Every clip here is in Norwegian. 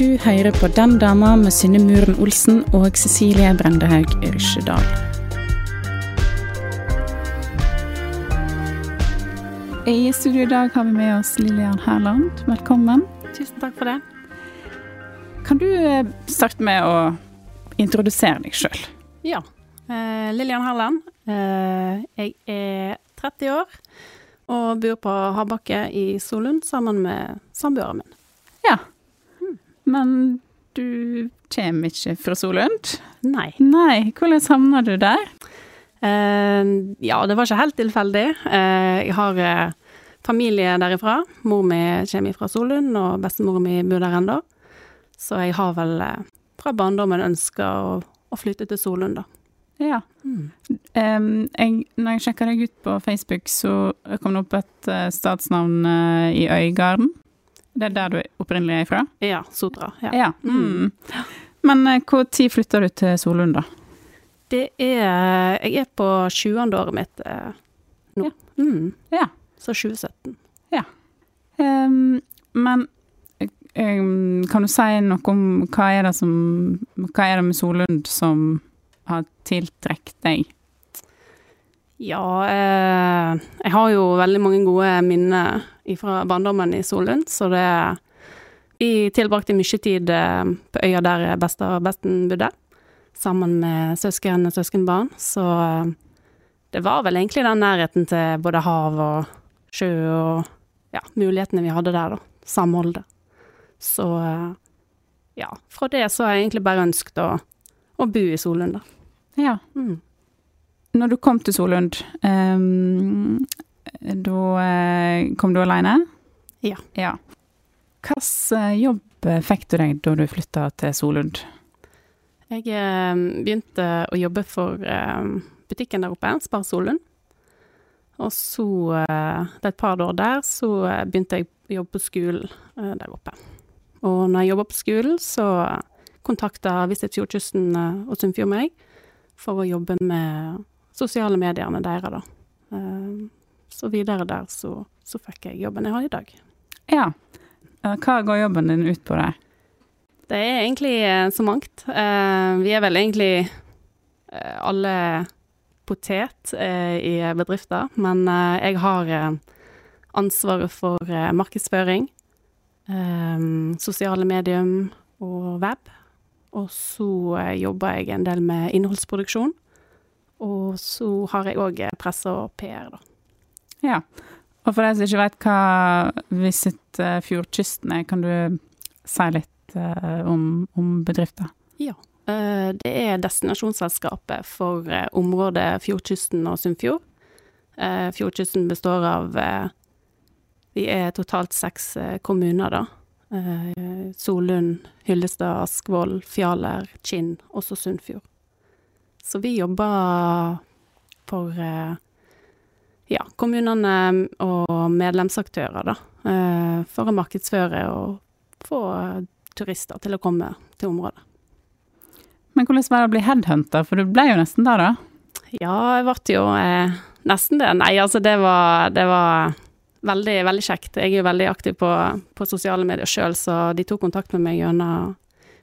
Du hører på Den dama med Synne Muren Olsen og Cecilie Brendehaug Rysjedal. I studio i dag har vi med oss Lillian Herland. Velkommen. Tusen takk for det. Kan du eh, starte med å introdusere deg sjøl? Ja. Eh, Lillian Herland. Eh, jeg er 30 år og bor på Habakke i Solund sammen med samboeren min. Ja. Men du kommer ikke fra Solund? Nei. Nei, hvordan havna du der? Uh, ja, det var ikke helt tilfeldig. Uh, jeg har uh, familie derifra. Mor mi kommer fra Solund, og bestemoren mi bor der ennå. Så jeg har vel fra barndommen ønska å, å flytte til Solund, da. Ja. Em, jeg, når jeg sjekka deg ut på Facebook, så kom det opp et uh, statsnavn uh, i Øygarden. Det er der du opprinnelig er fra? Ja, Sotra. Ja. Ja. Mm. Men når tid flytta du til Solund, da? Det er Jeg er på 20. året mitt eh, nå. Ja. Mm. Ja. Så 2017. Em, men em, kan du si noe om hva er det som Hva er det med Solund som har tiltrukket deg? Ja, eh, jeg har jo veldig mange gode minner fra barndommen i Solund, så det Jeg tilbrakte mye tid eh, på øya der besta og besten bodde, sammen med søsken og søskenbarn, så eh, det var vel egentlig den nærheten til både hav og sjø og ja, mulighetene vi hadde der, da. Samholdet. Så eh, ja, fra det så har jeg egentlig bare ønsket å, å bo i Solund, da. Ja. Mm. Når du kom til Solund, em, da eh, kom du alene? Ja. ja. Hvilken jobb fikk du deg da du flytta til Solund? Jeg eh, begynte å jobbe for eh, butikken der oppe, Spar Solund. Og så, eh, det er et par år der, så eh, begynte jeg å jobbe på skolen eh, der oppe. Og når jeg jobba på skolen, så kontakta Visit Fjordkysten eh, og Sunnfjord meg for å jobbe med sosiale mediene deres, da. Så videre der så, så fikk jeg jobben jeg har i dag. Ja. Eh, Hva går jobben din ut på der? Det er egentlig eh, så mangt. Eh, vi er vel egentlig alle potet i bedrifter, men jeg har ansvaret for markedsføring, sosiale medium og web. Og så jobber jeg en del med innholdsproduksjon. Og så har jeg òg presse og PR, da. Ja. Og for deg som ikke vet hva Visit eh, Fjordkysten er, kan du si litt eh, om, om bedriften? Ja. Det er destinasjonsselskapet for eh, området Fjordkysten og Sunnfjord. Eh, Fjordkysten består av eh, Vi er totalt seks eh, kommuner, da. Eh, Solund, Hyllestad, Askvoll, Fjaler, Kinn, også Sunnfjord. Så vi jobber for eh, ja, kommunene og medlemsaktører, da. eh, For å markedsføre og få turister til å komme til området. Men hvordan var det å bli headhunter, for du ble jo nesten der, da? Ja, jeg ble jo eh, nesten det. Nei, altså det var, det var veldig, veldig kjekt. Jeg er jo veldig aktiv på, på sosiale medier sjøl, så de tok kontakt med meg gjennom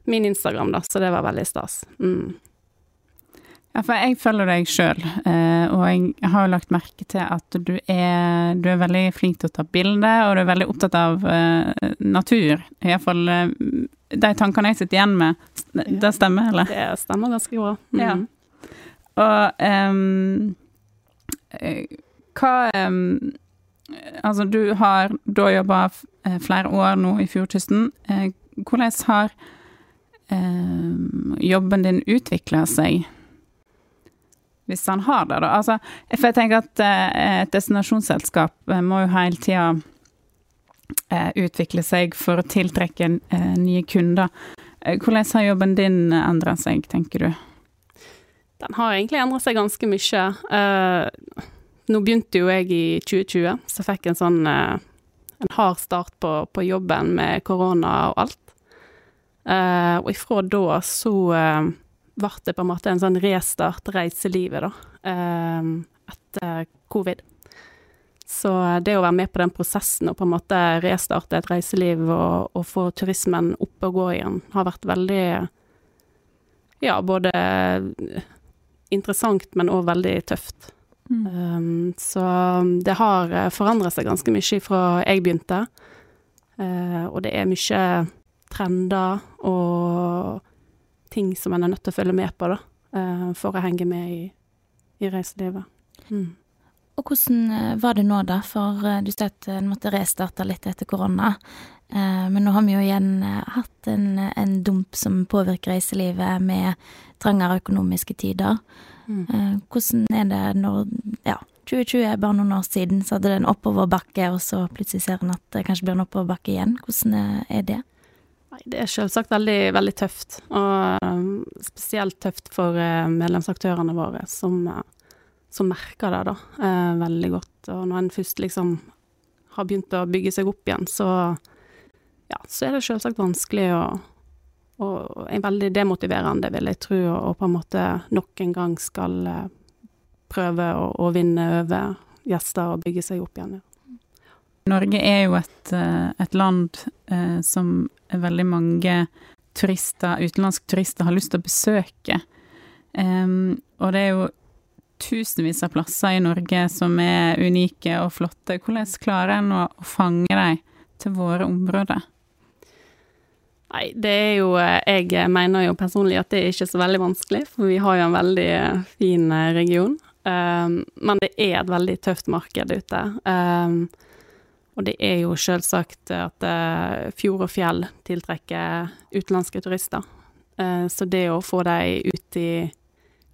min Instagram, da, så det var veldig stas. Mm. Ja, for jeg følger deg sjøl, og jeg har jo lagt merke til at du er, du er veldig flink til å ta bilder, og du er veldig opptatt av eh, natur. Iallfall uh, de tankene jeg sitter igjen med. Det stemmer, eller? Det stemmer ganske bra. Mm. Ja. Og eh, hva um, Altså, du har da jobba flere år nå i Fjordkysten. Eh, hvordan har um, jobben din utvikla seg? Hvis han har det, da. Altså, for jeg tenker at eh, et destinasjonsselskap eh, må jo hele tida eh, utvikle seg for å tiltrekke nye kunder. Hvordan har jobben din endret seg, tenker du? Den har egentlig endret seg ganske mye. Nå begynte jo jeg i 2020, så fikk en sånn en hard start på, på, jobben med korona og alt. Og ifra da så ble det på en måte en sånn restart reiselivet, da, etter covid. Så det å være med på den prosessen og på en måte restarte et reiseliv og, og få turismen opp og gå igjen, har vært veldig Ja, både interessant, men òg veldig tøft. Mm. Um, så det har forandret seg ganske mye fra jeg begynte. Uh, og det er mye trender og ting som en er nødt til å følge med på, da, uh, for å henge med i, i reiselivet. Mm. Og hvordan eh, var det nå, da? For du sa at en måtte restarte litt etter korona. Men nå har vi jo igjen hatt en, en dump som påvirker reiselivet med trangere økonomiske tider. Mm. Eh, hvordan er det når Ja, 2020 er bare noen år siden, så hadde det en oppoverbakke, og så plutselig ser en at det kanskje blir en oppoverbakke igjen. Hvordan er det? Det er selvsagt veldig, veldig tøft, og spesielt tøft for uh, medlemsaktørene våre, som, uh, som merker det da, uh, veldig godt. Og når en først liksom har begynt å bygge seg opp igjen, så, ja, så er det selvsagt vanskelig å og er veldig demotiverende, vil jeg tro, og på en måte nok en gang skal eh, prøve å, å vinne over gjester og bygge seg opp igjen. Norge er jo et, eh, et land eh, som veldig mange turister, utenlandske turister har lyst til å besøke. Um, og det er jo tusenvis av plasser i Norge som er unike og flotte. Hvordan klarer en å, å fange dem til våre områder? Nei, det er jo eh, Jeg mener jo personlig at det er ikke så veldig vanskelig, for vi har jo en veldig eh, fin eh, region. Um, men det er et veldig tøft marked ute. Um, og det er jo selvsagt at uh, fjord og fjell tiltrekker utenlandske turister. Uh, så det å få dem ut i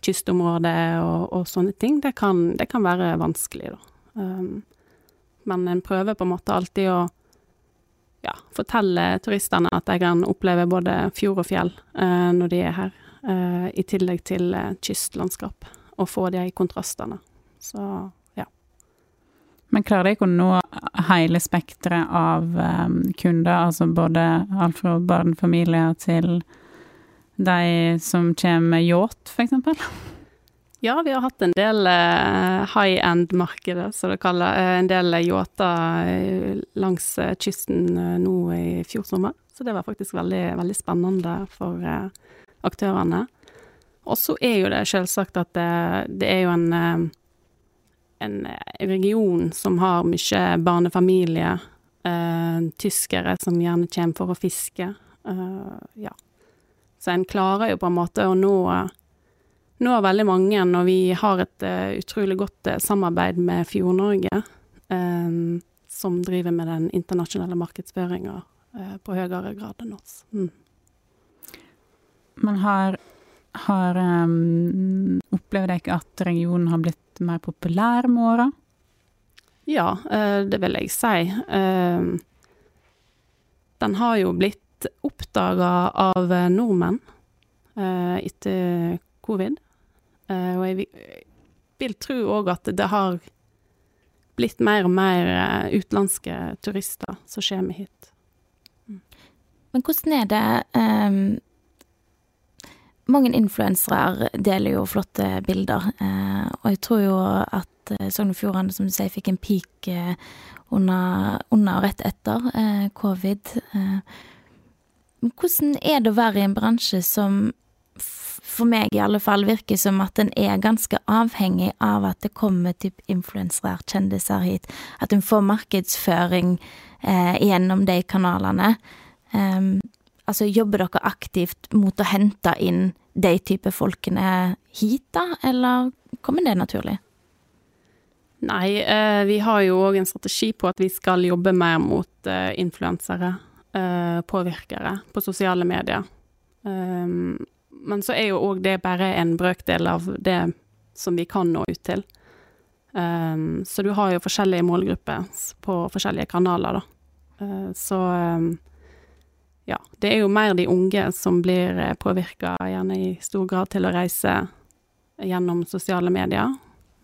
kystområdet og, og sånne ting, det kan, det kan, være vanskelig, da. Um, men en prøver på en måte alltid å ja, fortelle turistene at de kan oppleve både fjord og fjell eh, når de er her, eh, i tillegg til eh, kystlandskap, og få de kontrastene. Så. Men klarer de ikke å nå hele spekteret av um, kunder, altså både alt fra barnefamilier til de som kommer med yacht, eksempel? Ja, vi har hatt en del uh, high end-markeder, som det kalles. Uh, en del yachter uh, langs kysten nå i fjor sommer. Så det var faktisk veldig, veldig spennende for aktørene. Og så er jo det selvsagt at det, det er jo en, en region som har mye barnefamilier, tyskere som gjerne kommer for å fiske. ja. Så en klarer jo på en måte å nå nå veldig mange, og vi har et uh, utrolig godt uh, samarbeid med Fjord-Norge, som driver med den internasjonale markedsføringa uh, på høyere grad enn oss. Mm. Men har, har um, Opplever dere at regionen har blitt mer populær med åra? Ja, det vil jeg si. Ehm, den har jo blitt oppdaga av nordmenn etter covid. Og jeg vil tro òg at det har blitt mer og mer utenlandske turister som kommer hit. Mm. Men hvordan er det Mange influensere deler jo flotte bilder, uh, og jeg tror jo at Sogn og Fjordane, som du sier, fikk en peak under, under og rett etter covid. Hvordan er det å være i en bransje som for meg i alle fall virker som at en er ganske avhengig av at det kommer typ influensere, kjendiser hit. At en får markedsføring eh, gjennom de kanalene. Um, altså, jobber dere aktivt mot å hente inn de type folkene hit, da, eller kommer det naturlig? Nei, eh, vi har jo òg en strategi på at vi skal jobbe mer mot eh, influensere, eh, påvirkere, på sosiale medier. Um, men så er jo òg det bare en brøkdel av det som vi kan nå ut til. Um, så du har jo forskjellige målgrupper på forskjellige kanaler, da. Så um, ja, det er jo mer de unge som blir uh, påvirka, gjerne i stor grad til å reise gjennom sosiale medier.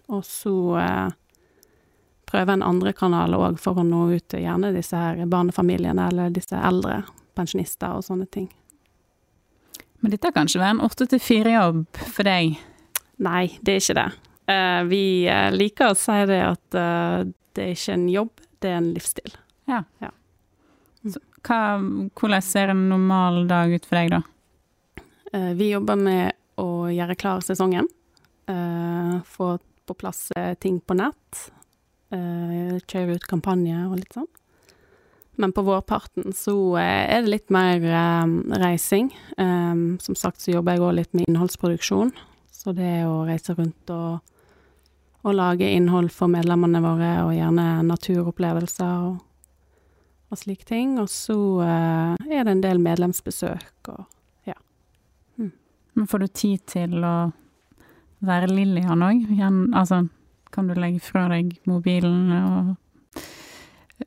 Og så eh, prøve en andre kanal òg for å nå ut til gjerne disse her barnefamiliene eller disse eldre pensjonister og sånne ting. Men dette kan ikke være en åtte til fire-jobb for deg. Nei, det er ikke det. Eh, vi eh, liker å si det at eh, det er ikke en jobb, det er en livsstil. Hva, hvordan ser en normal dag ut for deg, da? Eh, vi jobber med å gjøre klar sesongen. eh, få på plass eh, ting på nett. kjøre ut kampanje og litt sånn. Men på vårparten så er det litt mer reising. Som sagt så jobber jeg òg litt med innholdsproduksjon. Så det å reise rundt og, og lage innhold for medlemmene våre, og gjerne naturopplevelser og, og slike ting. Og så eh, er det en del medlemsbesøk og Men får du tid til å være Lillian òg? Altså, kan du legge fra deg mobilen og,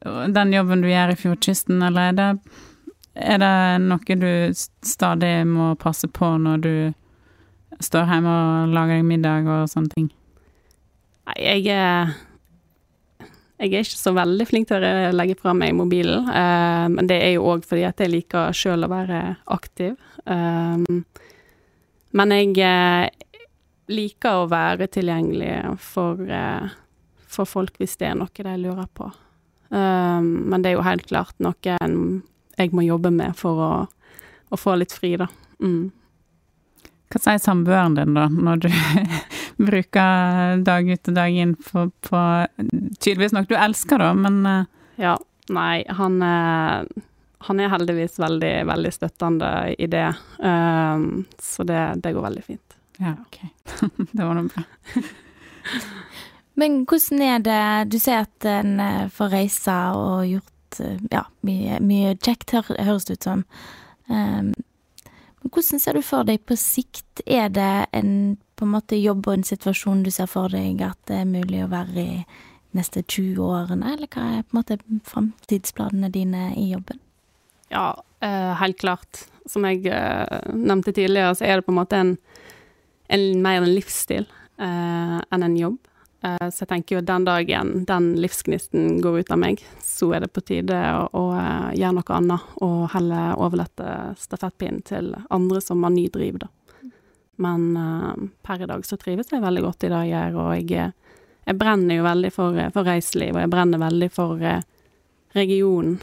og den jobben du gjør i Fjordkysten, eller er det, er det noe du stadig må passe på når du står hjemme og lager deg middag og sånne ting? Nei, jeg er jeg er ikke så veldig flink til å legge fra meg mobilen, eh, men det er jo òg fordi at jeg liker sjøl å være aktiv. Um, men jeg eh, liker å være tilgjengelig for, eh, for folk hvis det er noe de lurer på. Um, men det er jo helt klart noe jeg må jobbe med for å, å få litt fri, da. Mm. Hva sier samboeren din da, når du bruker dag ut og dag inn på, på Tydeligvis noe du elsker, da, men eh, Ja, nei, han, eh, han er heldigvis veldig, veldig støttende i det. Um, så det, det går veldig fint. Ja, OK. det var nå bra. Men hvordan er det Du sier at en eh, får reise og gjort ja, mye, mye kjekt, høres det ut som. Um, hvordan ser du for deg på sikt? Er det en på en måte jobb og en situasjon du ser for deg at det er mulig å være i neste 20 årene, eller hva er på en måte framtidsplanene dine i jobben? Ja, eh, helt klart. Som jeg eh, nevnte tidligere, så er det på en måte en, en mer en livsstil eh, enn en jobb. Eh, så jeg tenker jo den dagen den livsgnisten går ut av meg, så er det på tide å, å eh, gjøre noe annet, og heller overlate stafettpinnen til andre som har ny driv, da. Men eh, per i dag så trives jeg veldig godt i det jeg gjør, og jeg, jeg brenner jo veldig for, for reiseliv, og jeg brenner veldig for regionen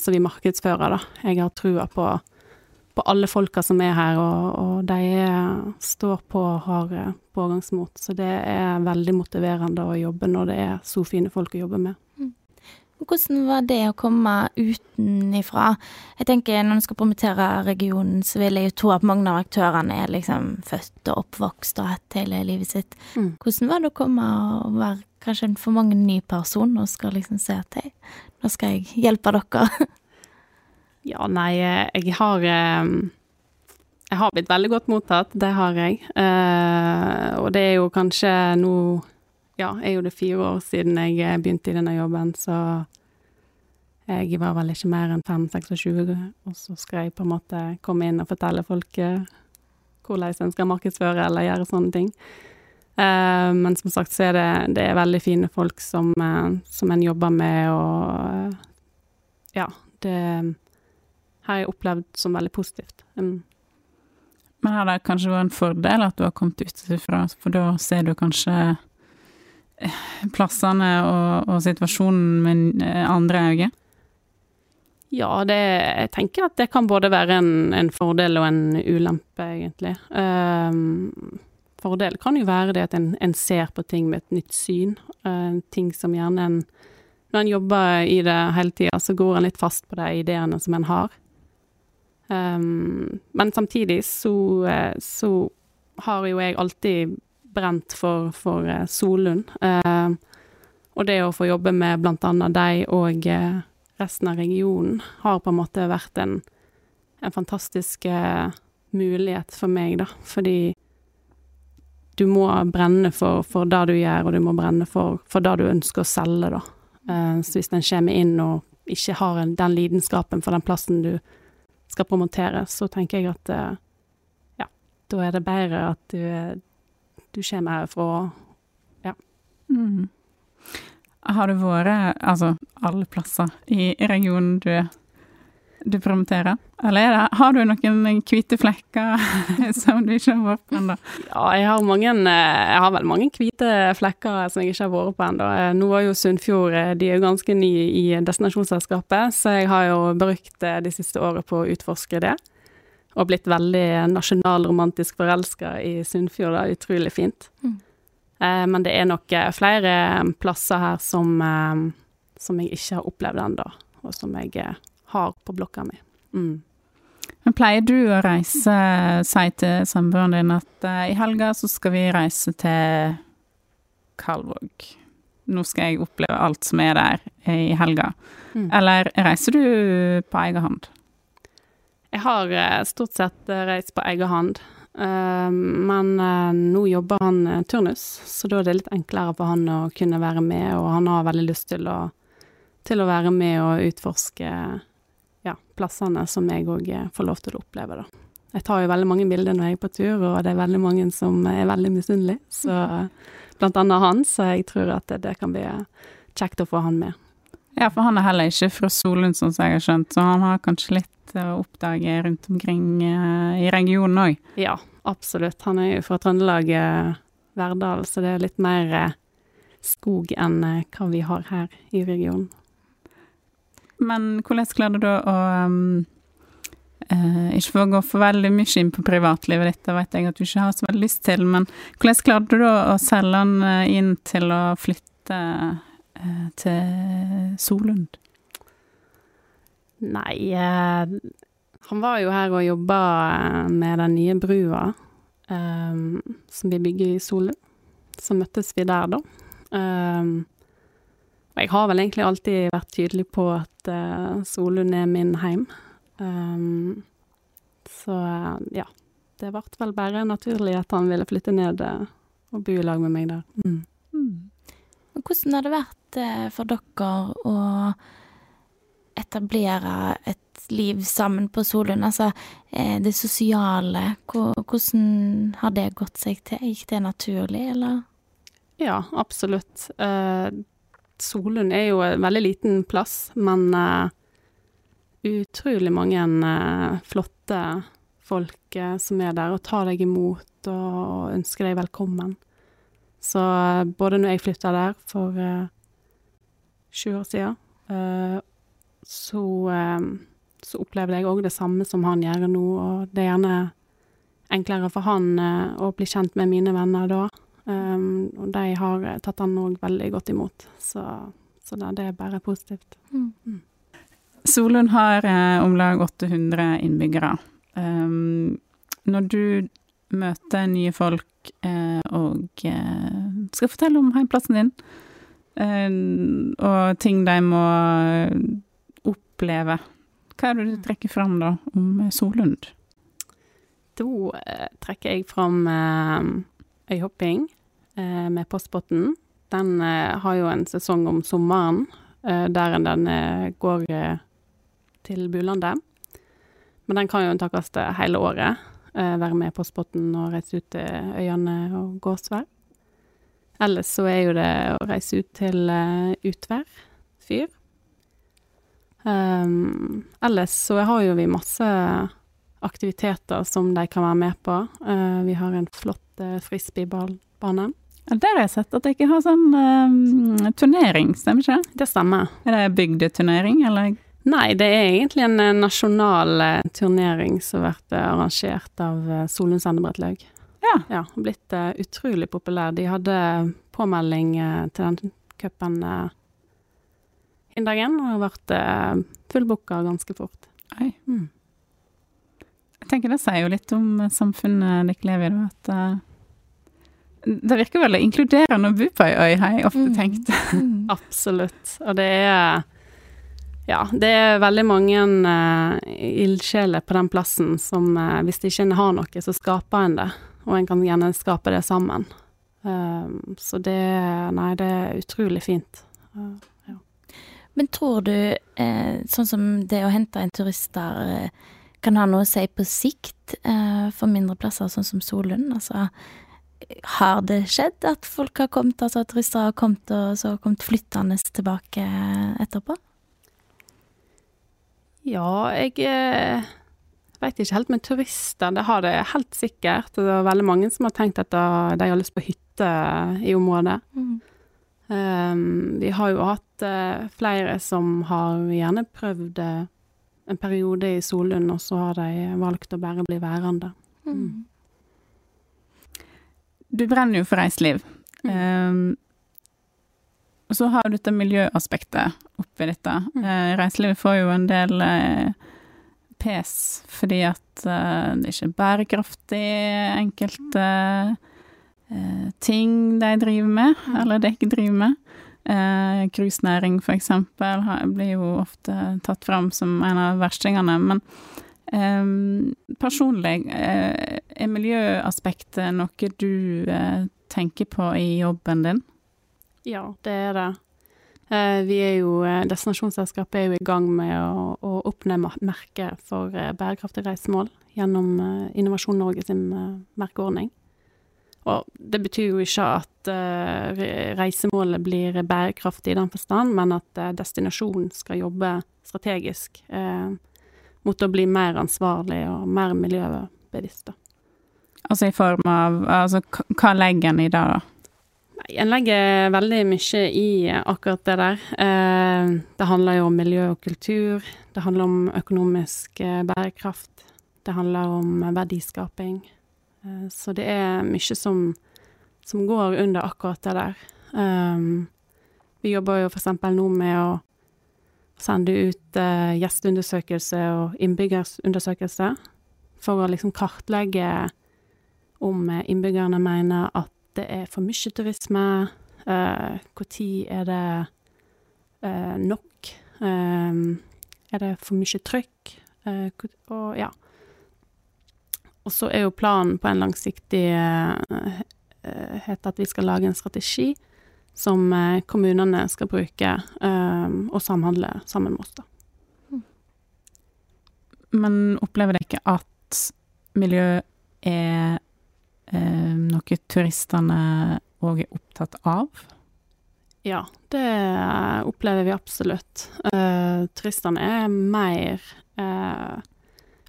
som vi markedsfører, da. Jeg har trua på, på alle folka som er her, og, og de er, står på og har eh, pågangsmot. Så det er veldig motiverende å jobbe når det er så fine folk å jobbe med. Hvordan var det å komme utenifra? Jeg tenker Når en skal promotere regionen, så vil jeg jo tro at mange av aktørene er liksom født og oppvokst og hatt hele livet sitt. Mm. Hvordan var det å komme og være kanskje en for mange ny person og skal liksom se at hei, nå skal jeg hjelpe dere? Ja, nei, jeg har eh, Jeg har blitt veldig godt mottatt, det har jeg. Eh, og det er jo kanskje nå Ja, er jo det fire år siden jeg eh, begynte i denne jobben, så jeg var vel ikke mer enn 5-26, og så skal jeg på en måte komme inn og fortelle folk hvordan en skal markedsføre eller gjøre sånne ting. Men som sagt så er det, det er veldig fine folk som, som en jobber med, og ja, det har jeg opplevd som veldig positivt. Um. Men har det kanskje vært en fordel at du har kommet utenfra, for da ser du kanskje eh, plassene og, og situasjonen med eh, andre øyne? Ja, det, jeg tenker at det kan både være en, en fordel og en ulempe, egentlig. Um, fordel kan jo være det at en, en ser på ting med et nytt syn. Uh, ting som gjerne en Når en jobber i det hele tida, så går en litt fast på de ideene som en har. Um, men samtidig så, eh, så har jo jeg alltid brent for, for eh, Solund. Uh, og det å få jobbe med annet deg og eh, resten av regionen har på en måte vært en, en fantastisk mulighet for meg, da. Fordi du må brenne for, for det du gjør, og du må brenne for, for det du ønsker å selge, da. Eh, så hvis den kommer inn og ikke har den lidenskapen for den plassen du skal promoteres, så tenker jeg at eh, ja, da er det bedre at du, du kommer herfra Mm. Har du vært altså alle plasser i regionen du, du promoterer? Eller er det, har du noen hvite flekker som du ikke har vært på ennå? Ja, jeg har mange eh, Jeg har vel mange hvite flekker som jeg ikke har vært på ennå. Eh, Nå var jo Sunnfjord eh, De er jo ganske nye i destinasjonsselskapet, så jeg har jo brukt det siste året på å utforske det. Og blitt veldig nasjonalromantisk forelska i Sunnfjord. Er utrolig fint. Mm. Men det er nok flere plasser her som, som jeg ikke har opplevd ennå, og som jeg har på blokka mi. Mm. Men pleier du å reise, si til samboeren din at uh, i helga så skal vi reise til Kalvåg. Nå skal jeg oppleve alt som er der i helga. Mm. Eller reiser du på egen hånd? Jeg har eh, stort sett eh, reist på egen hånd, Uh, men uh, nå jobber han eh, turnus, så da er det litt enklere for han å kunne være med, og han har veldig lyst til å, til å være med og utforske plassene som jeg òg får lov til å oppleve, da. Jeg tar jo veldig mange bilder når jeg er på tur, og det er veldig mange som er veldig misunnelige, så blant annet han, så jeg tror at det, det kan bli kjekt å få han med. Ja, for han er heller ikke fra Solund, sånn som jeg har skjønt, så han har kanskje litt å oppdage rundt omkring eh, i regionen òg. Ja, absolutt. Han er jo fra Trøndelag, eh, Verdal, så det er litt mer eh, skog enn eh, hva vi har her i regionen. Men hvordan klarer du å um, uh, Ikke for å gå for veldig mye inn på privatlivet ditt, det vet jeg at du ikke har så veldig lyst til, men hvordan klarer du å selge han eh, inn til å flytte uh, til Solund? Nei, uh, han var jo her og jobba med den nye brua som vi bygger i Solund. Så møttes vi der, da. Eh, og jeg har vel egentlig alltid vært tydelig på at uh, Solund er min heim. Um, så ja. Det ble vel bare naturlig at han ville flytte ned uh, og bo i lag med meg der. Mm. Mm. Hvordan har det vært uh, for dere å etablere et liv sammen på Solund? Altså uh, det sosiale, hvordan har det gått seg til? Gikk det naturlig, eller? Ja, absolutt. Eh, Solund er jo en veldig liten plass, men uh, utrolig mange uh, flotte folk uh, som er der og tar deg imot og, og ønsker deg velkommen. Så både når jeg flytta der for sju år siden, så, så opplevde jeg òg det samme som han gjør nå, og det er gjerne enklere for han å bli kjent med mine venner da. Um, og de har eh, tatt han òg veldig godt imot, så, så det, det er bare positivt. Solund har eh, om lag 800 innbyggere. Um, når du møter nye folk eh, og eh, skal fortelle om heimplassen din, eh, og ting de må oppleve, hva er det du trekker fram da om Solund? Da eh, trekker jeg fram eh, øyhopping eh, med Postbåten. Den eh, har jo en sesong om sommeren, eh, der den går til Bulandet. Men den kan jo takkes hele året. Være med Postbåten og reise ut til øyene og Gåsvær. Ellers så er jo det å reise ut til Utvær fyr. Um, ellers så har jo vi masse aktiviteter som de kan være med på. Uh, vi har en flott frisbeeballbane. Ja, der har jeg sett at dere har sånn um, turnering, stemmer ikke det? Stemmer. Er det bygdeturnering, eller? Nei, det er egentlig en eh, nasjonal eh, turnering som eh, arrangert av Solund Sendebrettlaug. Ja. Ja, blitt uh, utrolig populær. De hadde påmelding uh, til den cupen uh, dagen, og har vært uh, fullbooka ganske fort. Oi. Mm. Jeg tenker det sier jo litt om samfunnet dere lever i, da. At eh, det virker veldig inkluderende å bo på ei øy, har jeg ofte Mm. tenkt. Mm. Absolutt. Og det er Ja, det er veldig mange uh, ildsjeler på den plassen som uh, Hvis de ikke har noe, så skaper en det. og en kan gjerne skape det sammen. Uh, så det Nei, det er utrolig fint. Uh, ja. Men tror du, eh, sånn som det å hente inn turister, kan ha noe å si på sikt eh, for mindre plasser, sånn som Solund? Altså, har det skjedd at folk har kommet, altså at turister har kommet og så kommet flyttende tilbake etterpå? Ja, jeg eh, veit ikke helt men turister. Det har det helt sikkert. Det er veldig mange som har tenkt at de har lyst på hytte i området. Mm. Um, vi har jo hatt uh, flere som har gjerne prøvd eh, en periode i Solund, og så har de valgt å bare bli værende. Mm. Du brenner jo for reiseliv. Um, og så har du dette miljøaspektet oppi dette. Mm. Uh, reiselivet får jo en del uh, pes fordi at uh, det ikke er bærekraftig enkelte eh, ting de driver med, Mm. eller de ikke driver med. Eh, Cruisenæring, for eksempel, blir jo ofte tatt fram som en av verstingene. Men eh, personlig, eh, er miljøaspektet noe du eh, tenker på i jobben din? Ja, det er det. Eh, vi er jo, eh, Destinasjonsselskapet er jo i gang med å, å oppnå merke for bærekraftige bærekraftig reisemål gjennom eh, Innovasjon Norge sin eh, merkeordning. Og det betyr jo ikke at uh, reisemålet blir bærekraftig i den forstand, men at uh, destinasjonen skal jobbe strategisk uh, mot å bli mer ansvarlig og mer miljøbevisst. Altså i form av altså, Hva legger en i det, da? En legger veldig mye i akkurat det der. Det handler jo om miljø og kultur. Det handler om økonomisk bærekraft. Det handler om verdiskaping. Eh, så det er mye som, som går under akkurat det der. Um, vi jobber jo f.eks. nå med å sende ut uh, gjesteundersøkelse og innbyggerundersøkelse for å liksom kartlegge om eh, innbyggerne mener at det er for mye turisme, når er det uh, nok, eh, er det for mye trykk, uh, og ja. Og så er jo planen på en langsiktig eh, eh, het at vi skal lage en strategi som eh, kommunene skal bruke og samhandle sammen med oss, da. Men opplever dere ikke at miljø er eh, noe turistene òg er opptatt av? Ja, det opplever vi absolutt. Eh, turistene er mer eh,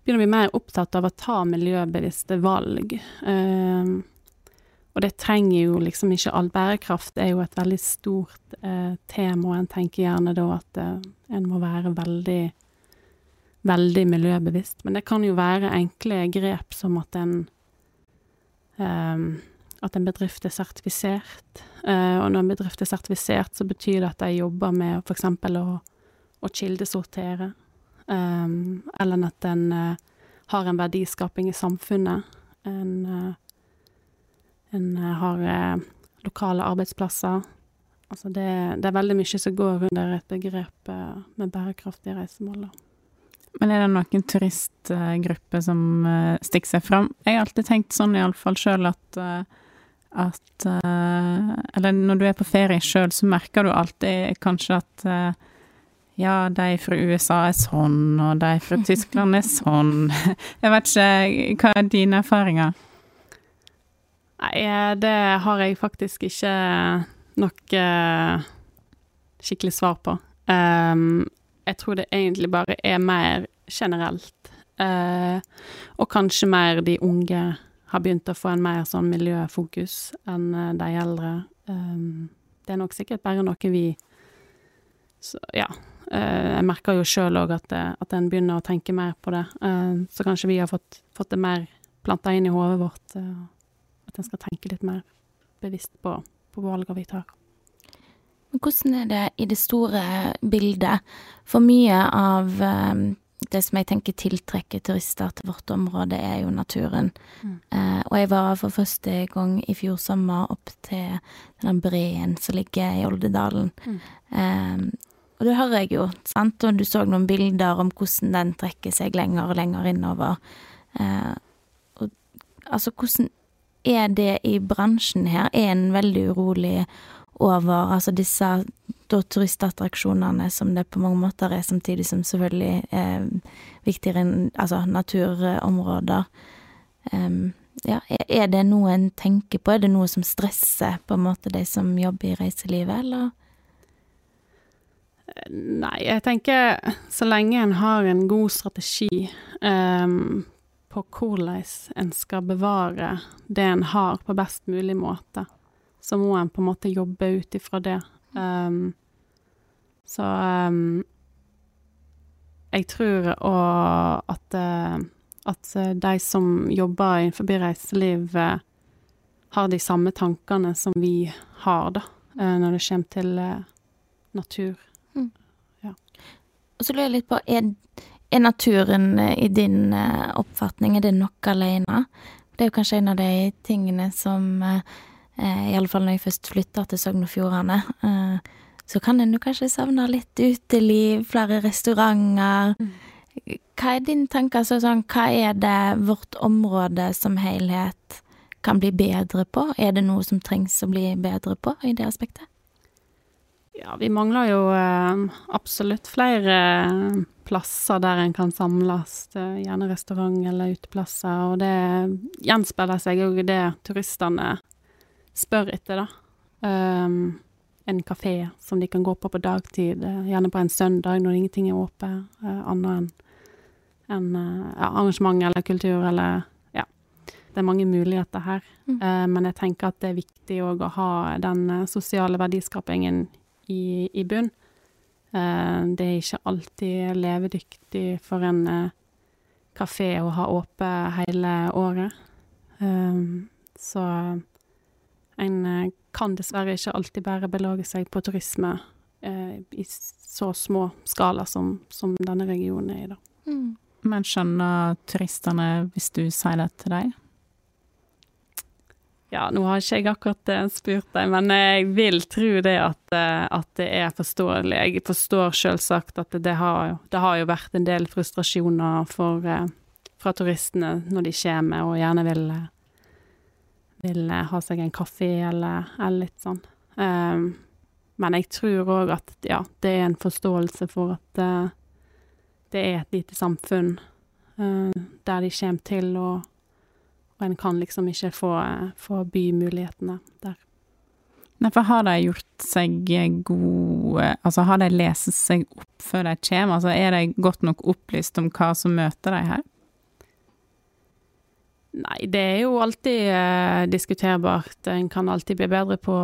Begynner å bli mer opptatt av å ta miljøbevisste valg. Eh, og det trenger jo liksom ikke all bærekraft. Er jo et veldig stort eh, tema, og en tenker gjerne da at eh, en må være veldig veldig miljøbevisst. Men det kan jo være enkle grep som at en eh, at en bedrift er sertifisert. Eh, og når en bedrift er sertifisert, så betyr det at de jobber med f.eks. å, å kildesortere. Um, eller at en eh, har en verdiskaping i samfunnet. En, eh, en eh, har lokale arbeidsplasser. Altså det, det er veldig mye som går under et begrep med bærekraftige reisemål. Men er det noen turistgrupper som stikker seg fram? Jeg har alltid tenkt sånn iallfall sjøl at at Eller når du er på ferie sjøl, så merker du alltid kanskje at ja, de fra USA er sånn, og de fra Tyskland er sånn. Jeg vet ikke, hva er dine erfaringer? Nei, eh, det har jeg faktisk ikke noe eh, skikkelig svar på. Um, jeg tror det egentlig bare er mer generelt. uh, og kanskje mer de unge har begynt å få en mer sånn miljøfokus enn de eldre. Um, det er nok sikkert bare noe vi så, Ja. Eh, jeg merker jo sjøl òg at, det- at en begynner å tenke mer på det. Eh, så kanskje vi har fått, fått det mer planta inn i hodet vårt. eh, at en skal tenke litt mer bevisst på, på valgene vi tar. Men hvordan er det i det store bildet? For mye av eh, det som jeg tenker tiltrekker turister til vårt område, er jo naturen. Mm. Eh, og jeg var for første gang i fjor sommer opp til den breen som ligger i Oldedalen. Mm. Eh, og det hører jeg jo, sant, og du så noen bilder om hvordan den trekker seg lenger og lenger innover. Eh, og altså, hvordan er det i bransjen her? Er en veldig urolig over altså disse da, turistattraksjonene som det på mange måter er, samtidig som selvfølgelig er viktigere enn altså, naturområder. Um, ja, er det noe en tenker på? Er det noe som stresser på en måte de som jobber i reiselivet, eller? Nei, jeg tenker så lenge en har en god strategi um, på hvordan en skal bevare det en har, på best mulig måte, så må en på en måte jobbe ut ifra det. Um, så um, jeg tror òg at, uh, at de som jobber innenfor reiseliv, uh, har de samme tankene som vi har, da, når det kommer til natur. Og så lurer jeg litt på, er, er naturen i din oppfatning, er det nok alene? Det er jo kanskje en av de tingene som Eh, I alle fall når jeg først flytta til Sogn og Fjordane. Eh, så kan en jo kanskje savne litt uteliv, flere restauranter. Mm. Hva er din tanke? Altså, sånn, hva er det vårt område som helhet kan bli bedre på? Er det noe som trengs å bli bedre på i det aspektet? Ja, vi mangler jo eh, absolutt flere plasser der en kan samles, gjerne restaurant eller uteplasser, og det gjenspeiler seg jo det turistene spør etter, da. Um, en kafé som de kan gå på på dagtid, eh, gjerne på en søndag når ingenting er åpent, uh, annet enn en, ja, arrangement eller kultur eller Ja. Det er mange muligheter her. Mm. Uh, men jeg tenker at det er viktig òg å ha den sosiale verdiskapingen i, i bunn. det er ikke alltid levedyktig for en kafé å ha åpent hele året. Um, så en eh, kan dessverre ikke alltid bare belage seg på turisme eh, i så små skala som, som, denne regionen er i, da. Mm. Men skjønner turistene hvis du sier det til dem? Ja, nå har ikke jeg akkurat uh, spurt deg, men jeg vil tro det at, uh, at det er forståelig. Jeg forstår selvsagt at det har, det har jo vært en del frustrasjoner for, fra turistene når de kommer og gjerne vil vil ha seg en kaffe eller, eller litt sånn. Um, men jeg tror òg at ja, det er en forståelse for at uh, det er et lite samfunn uh, der de kommer til, og, og en kan liksom ikke få, få bymulighetene der. Nei, for har de gjort seg gode Altså, har de lest seg opp før de kommer? Altså, er de godt nok opplyst om hva som møter de her? Nei, det er jo alltid eh, diskuterbart. En kan alltid bli bedre på,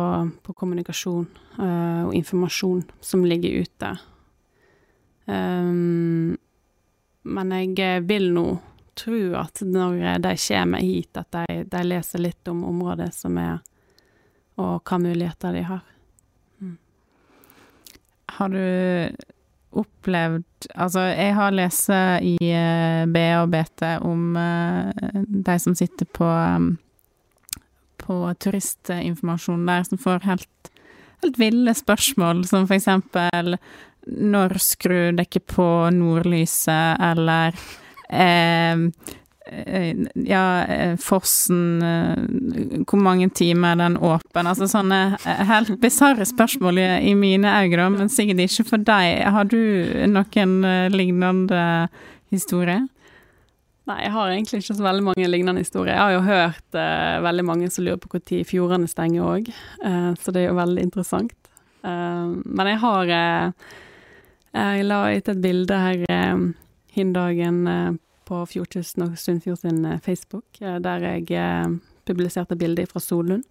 på kommunikasjon eh, og informasjon som ligger ute. Um, men jeg eh, vil nå tro at når de kommer hit, at de, de, leser litt om området som er, og hva muligheter de har. Mm. Har du opplevd Altså, jeg har lest i B og BT om uh, de som sitter på på turistinformasjon der, som får helt, helt ville spørsmål, som for eksempel når skrur dere på nordlyset, eller eh, Eh, ja, eh, fossen eh, Hvor mange timer er den åpen? Altså sånne helt bisarre spørsmål i, mine øyne, men sikkert ikke for deg. Har du noen lignende historier? Nei, jeg har egentlig ikke så veldig mange lignende historier. Jeg har jo hørt eh, veldig mange som lurer på når fjordene stenger òg, eh, så det er jo veldig interessant. Eh, men jeg har Jeg la ut et bilde her hin dagen på Fjordkysten og Sunnfjord sin eh, Facebook, eh, der jeg eh, publiserte bilder fra Solund.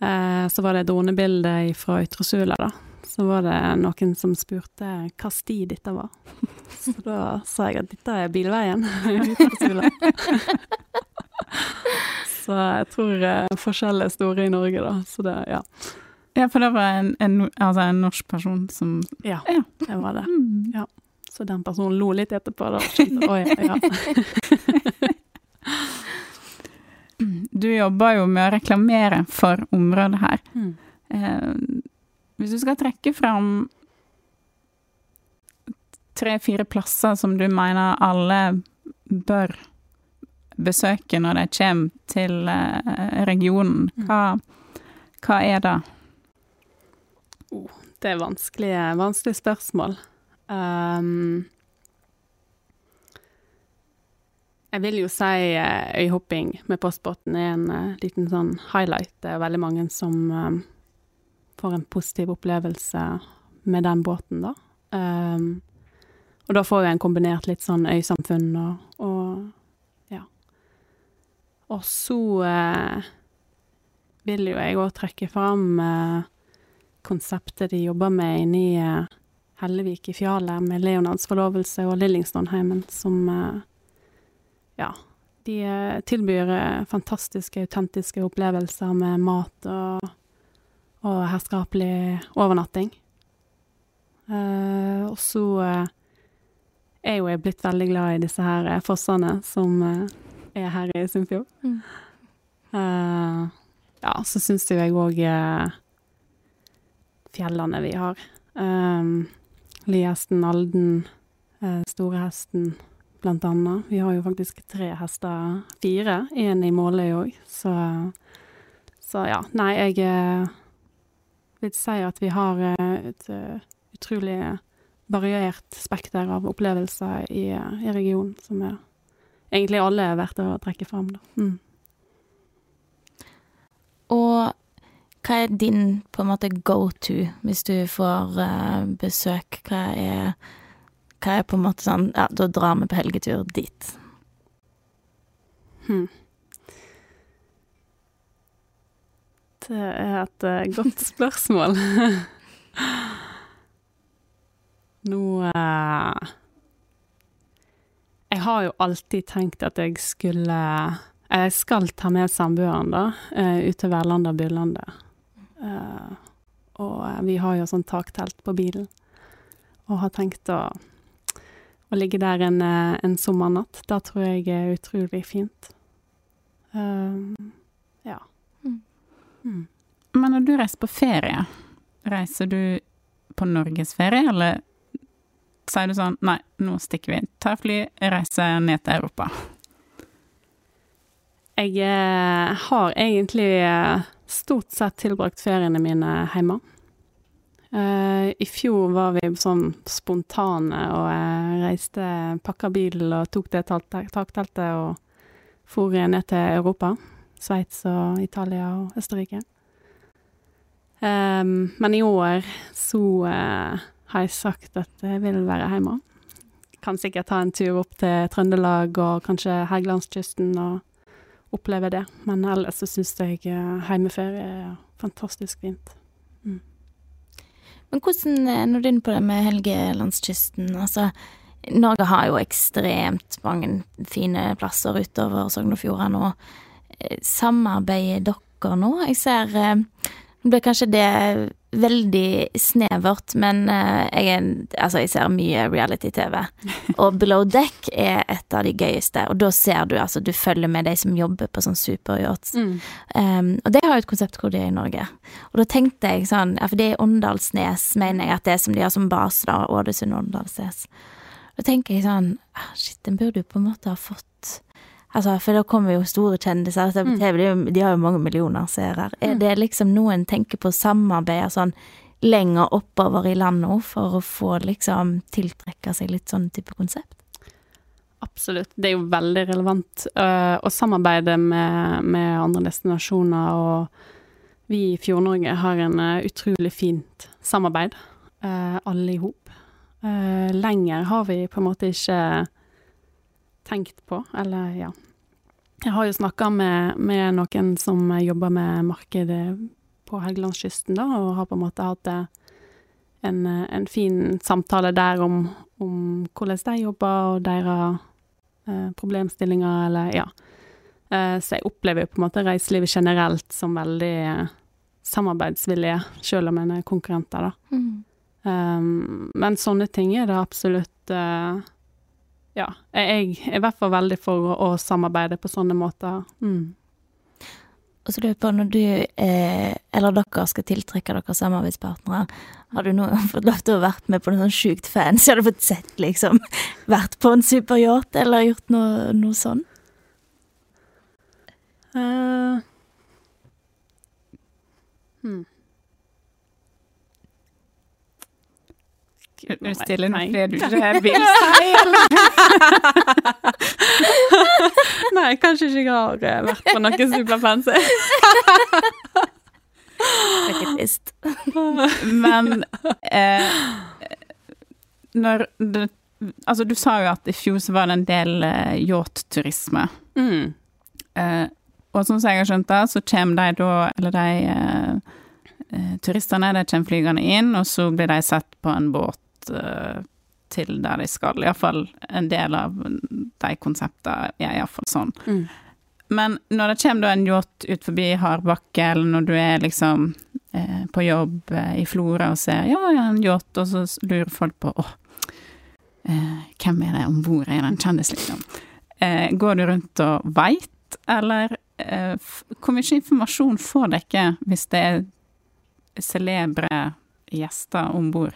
Så var det et dronebilde fra Ytre da. Så var det noen som spurte hva sti dette var. Så da sa jeg at dette er bilveien Ytre Så jeg tror forskjellen er store i Norge, da. Så det, ja. Ja, for det var en, en, altså en norsk person som Ja, det var det. Mm. Ja. Så den personen lo litt etterpå. Da. Oi, ja. du jobber jo med å reklamere for området her. Mm. Eh, hvis du skal trekke fram tre-fire plasser som du mener alle bør besøke når de kommer til eh, regionen? Hva, hva er det? Det er vanskelige, vanskelige spørsmål. Um, jeg vil jo si eh, øyhopping med postbåten er en uh, liten sånn highlight. Det er veldig mange som um, får en positiv opplevelse med den båten, da. Um, og da får vi en kombinert litt sånn øysamfunn og, og. Og så eh, vil jo jeg òg trekke fram eh, konseptet de jobber med inni eh, Hellevik i Fjalet, med Leonards forlovelse og Lillingstonheimen, som eh, ja. De eh, tilbyr eh, fantastiske, autentiske opplevelser med mat og, og herskapelig overnatting. Og så er jo jeg blitt veldig glad i disse her fossene som er her i Sunnfjord. Mm. Uh, ja, så syns jo jeg òg fjellene vi har. Um, Lihesten, Alden, eh, Storehesten, blant annet. Vi har jo faktisk tre hester, fire, én i Måløy òg, så Så ja, nei, jeg eh, vil si at vi har eh, et utrolig variert spekter av opplevelser i, i regionen, som er egentlig alle er verdt å trekke fram, da. Mm. Og hva er din på en måte go to hvis du får uh, besøk? Hva er, hva er på en måte sånn Ja, da drar vi på helgetur dit. Hmm. Det er et uh, godt spørsmål. Nå uh, Jeg har jo alltid tenkt at jeg skulle Jeg skal ta med samboeren, da, uh, ut til Værlandet og Bylandet. Eh, og eh, vi har jo sånn taktelt på bilen, og har tenkt å, å ligge der en, eh, en sommernatt. Det tror jeg er utrolig fint. Um, ja. Mm. Men når du reiser på ferie, reiser du på norgesferie, eller sier du sånn Nei, nå stikker vi. Tar fly, reiser ned til Europa. Jeg har egentlig stort sett tilbrakt feriene mine hjemme. Uh, I fjor var vi sånn spontane og jeg reiste, pakka bilen og tok det takteltet og for ned til Europa. Sveits og Italia og Østerrike. Um, men i år så uh, har jeg sagt at jeg vil være hjemme. Kan sikkert ta en tur opp til Trøndelag og kanskje Helgelandskysten og oppleve det. Men ellers så syns jeg eh, heimeferie er fantastisk fint. Men hvordan er nå du inne på det med Helgelandskysten? Altså, Norge har jo ekstremt mange fine plasser utover Sogn og Fjordane. Og eh, samarbeider dere nå? Jeg ser Det blir kanskje det veldig snevert, men eh, jeg, er, altså, jeg ser mye reality-TV. Og Below Deck er et av de gøyeste, og da ser du altså Du følger med de som jobber på sånn superyachts. Um, og det har jo et konsept hvor de er i Norge. Og da tenkte jeg sånn, ja, for det er Åndalsnes, mener jeg at det er som de har som base, da, Ålesund-Åndalsnes. Da tenker jeg sånn, ah, shit, den burde jo på en måte ha fått Altså, for da kommer jo store kjendiser, Altså, på TV, de, de har jo mange millioner seere. Er det liksom noen tenker på å samarbeide sånn lenger oppover i landet for å få liksom tiltrekke seg litt sånn type konsept? Absolutt. Det er jo veldig relevant uh, å samarbeide med, med andre destinasjoner, og vi i Fjord-Norge har en uh, utrolig fint samarbeid, uh, alle i hop. Lenger har vi på en måte ikke tenkt på, eller ja. Jeg har jo snakka med, med noen som jobber med markedet på Helgelandskysten, da, og har på en måte hatt eh, en, eh, en fin samtale der om, om hvordan de jobber, og deres eh, problemstillinger, eller ja. Eh, så jeg opplever jo på en måte reiselivet generelt som veldig eh, samarbeidsvillige, selv om en er konkurrenter, da. Um, men sånne ting er det absolutt eh, Ja, jeg er i hvert fall veldig for å, å samarbeide på sånne måter. Mm. Og så lurer jeg på, når du, eh, eller dere skal tiltrekke dere samarbeidspartnere, har du noen fått lov til å vært med på noe sånn sjukt fancy? Har du fått sett, liksom, vært på en superyacht, eller gjort noe, noe sånn? Uh, hmm. Er du stille en fordi du ikke vil si, eller? Nei, kanskje ikke jeg har eh, vært på noe superfancy. Er trist. Men eh, når det, Altså, du sa jo at i fjor så var det en del eh, yachtturisme. Mm. Eh, og sånn som jeg har skjønt det, så kommer de da, eller de eh, eh, turistene, de kommer flygende inn, og så blir de sett på en båt eh, til der de skal. Iallfall en del av de konseptene er iallfall sånn. Mm. Men når det kommer en yacht ut forbi hardbakke, eller når du er liksom eh, på jobb eh, i Florø og ser ja, ja, en yacht, og så lurer folk på åh, eh, hvem er det om bord i den kjendis, liksom? Eh, går du rundt og veit, eller eh, hvor mye informasjon får dere hvis det er celebre gjester om bord?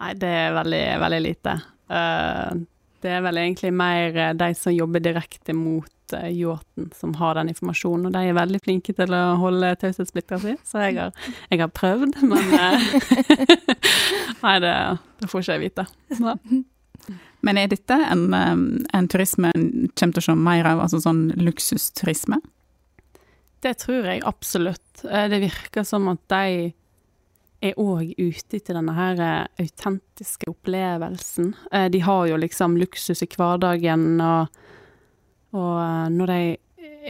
Nei, det er veldig, veldig lite. Uh, det er vel egentlig mer eh, de som jobber direkte mot uh, yachten, som har den informasjonen. Og de er veldig flinke til å holde taushetsplikta si, så jeg har, jeg har prøvd, men Nei, det, det får ikke jeg vite. Så. Men er dette en, en turisme en kommer til å se mer av, altså sånn luksusturisme? Det tror jeg absolutt. Det virker som at de er òg ute etter denne her eh, autentiske opplevelsen. Eh, De har jo liksom luksus i hverdagen, og, og eh, når de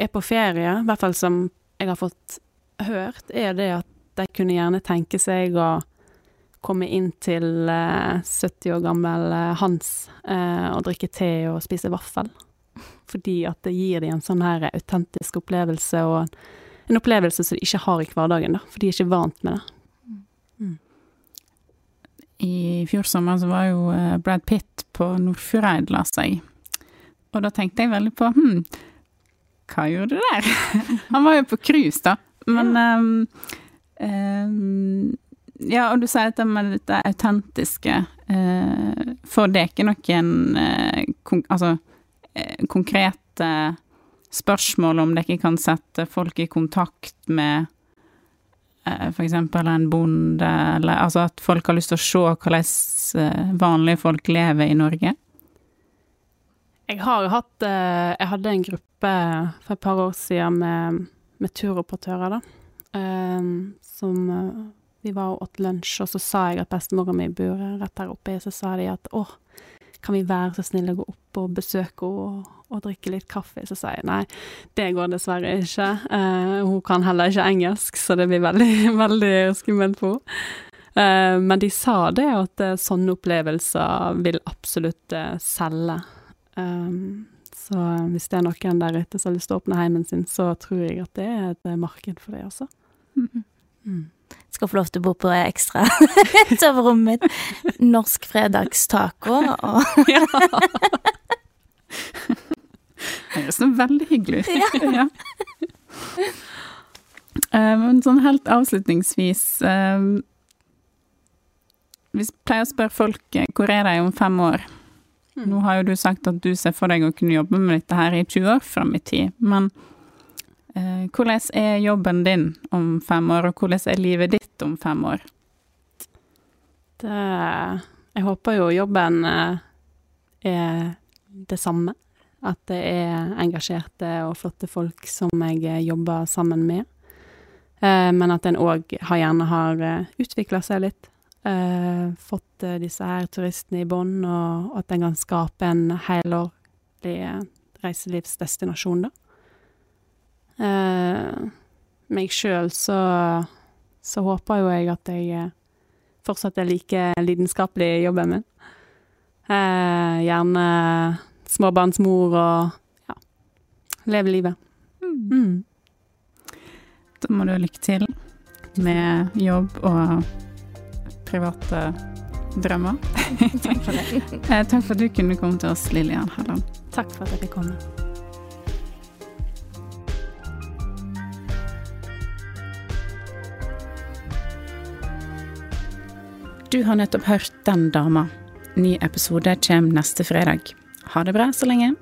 er på ferie, i hvert fall som jeg har fått hørt, er det at de kunne gjerne tenke seg å komme inn til eh, 70 år gammel Hans og drikke te og spise vaffel. Fordi at det gir dem en sånn her autentisk opplevelse, og en opplevelse som de ikke har i hverdagen, da, for de er ikke vant med det. I fjor sommer så var jo eh, Brad Pitt på Nordfjordeid la seg. Og da tenkte jeg veldig på hm, hva gjorde du der? Han var jo på cruise, da. Men um, um, Ja, og du sier dette med dette autentiske. Uh, for det ikke noen uh, kon altså, uh, konkrete spørsmål om dere kan sette folk i kontakt med eh, eksempel en bonde, eller altså at folk har lyst til å se hvordan eh, vanlige folk lever i Norge? Jeg har hatt eh, Jeg hadde en gruppe for et par år siden med, med turoperatører, da. som Vi var og åt lunsj, og så sa jeg at bestemora mi bor rett her oppe. Så sa de at å, kan vi være så snille å gå opp og besøke henne og, drikke litt kaffe? Så sier jeg nei, det går dessverre ikke. Uh, hun kan heller ikke engelsk, så det blir veldig, veldig skummelt for henne. Uh, men de sa det at uh, sånne opplevelser vil absolutt selge. Um, så hvis det er noen der ute som har lyst til å åpne heimen sin, så tror jeg at det er et marked for det, også. Mm. Skal få lov til å bo på ekstra soverommet mitt. Norsk fredagstaco og høres veldig hyggelig ut. Ja. ja. Men sånn helt avslutningsvis eh, Vi pleier å spørre folk eh, hvor er de om fem år. Nå har jo du sagt at du ser for deg å kunne jobbe med dette her i 20 år fram i tid, men eh, hvordan er jobben din om fem år, og hvordan er livet ditt om fem år? Det, jeg håper jo jobben eh, er det samme. At det er engasjerte og flotte folk som jeg eh, jobber sammen med. Eh, men at en òg gjerne har uh, utvikla seg litt. Eh, fått eh, disse her turistene i bånd, og at en kan skape en helårlig eh, reiselivsdestinasjon, da. Eh, meg sjøl så, så håper jo jeg at jeg eh, fortsatt er like lidenskapelig i jobben min. Eh, gjerne småbarnsmor og ja, leve livet. Mm. Da må du ha lykke til med jobb og private drømmer. Takk for det. Eh, Takk for at du kunne komme til oss, Lillian Halland. Takk for at jeg fikk komme. Du har nettopp hørt Den dama. Ny episode kommer neste fredag. Ha det bra så lenge.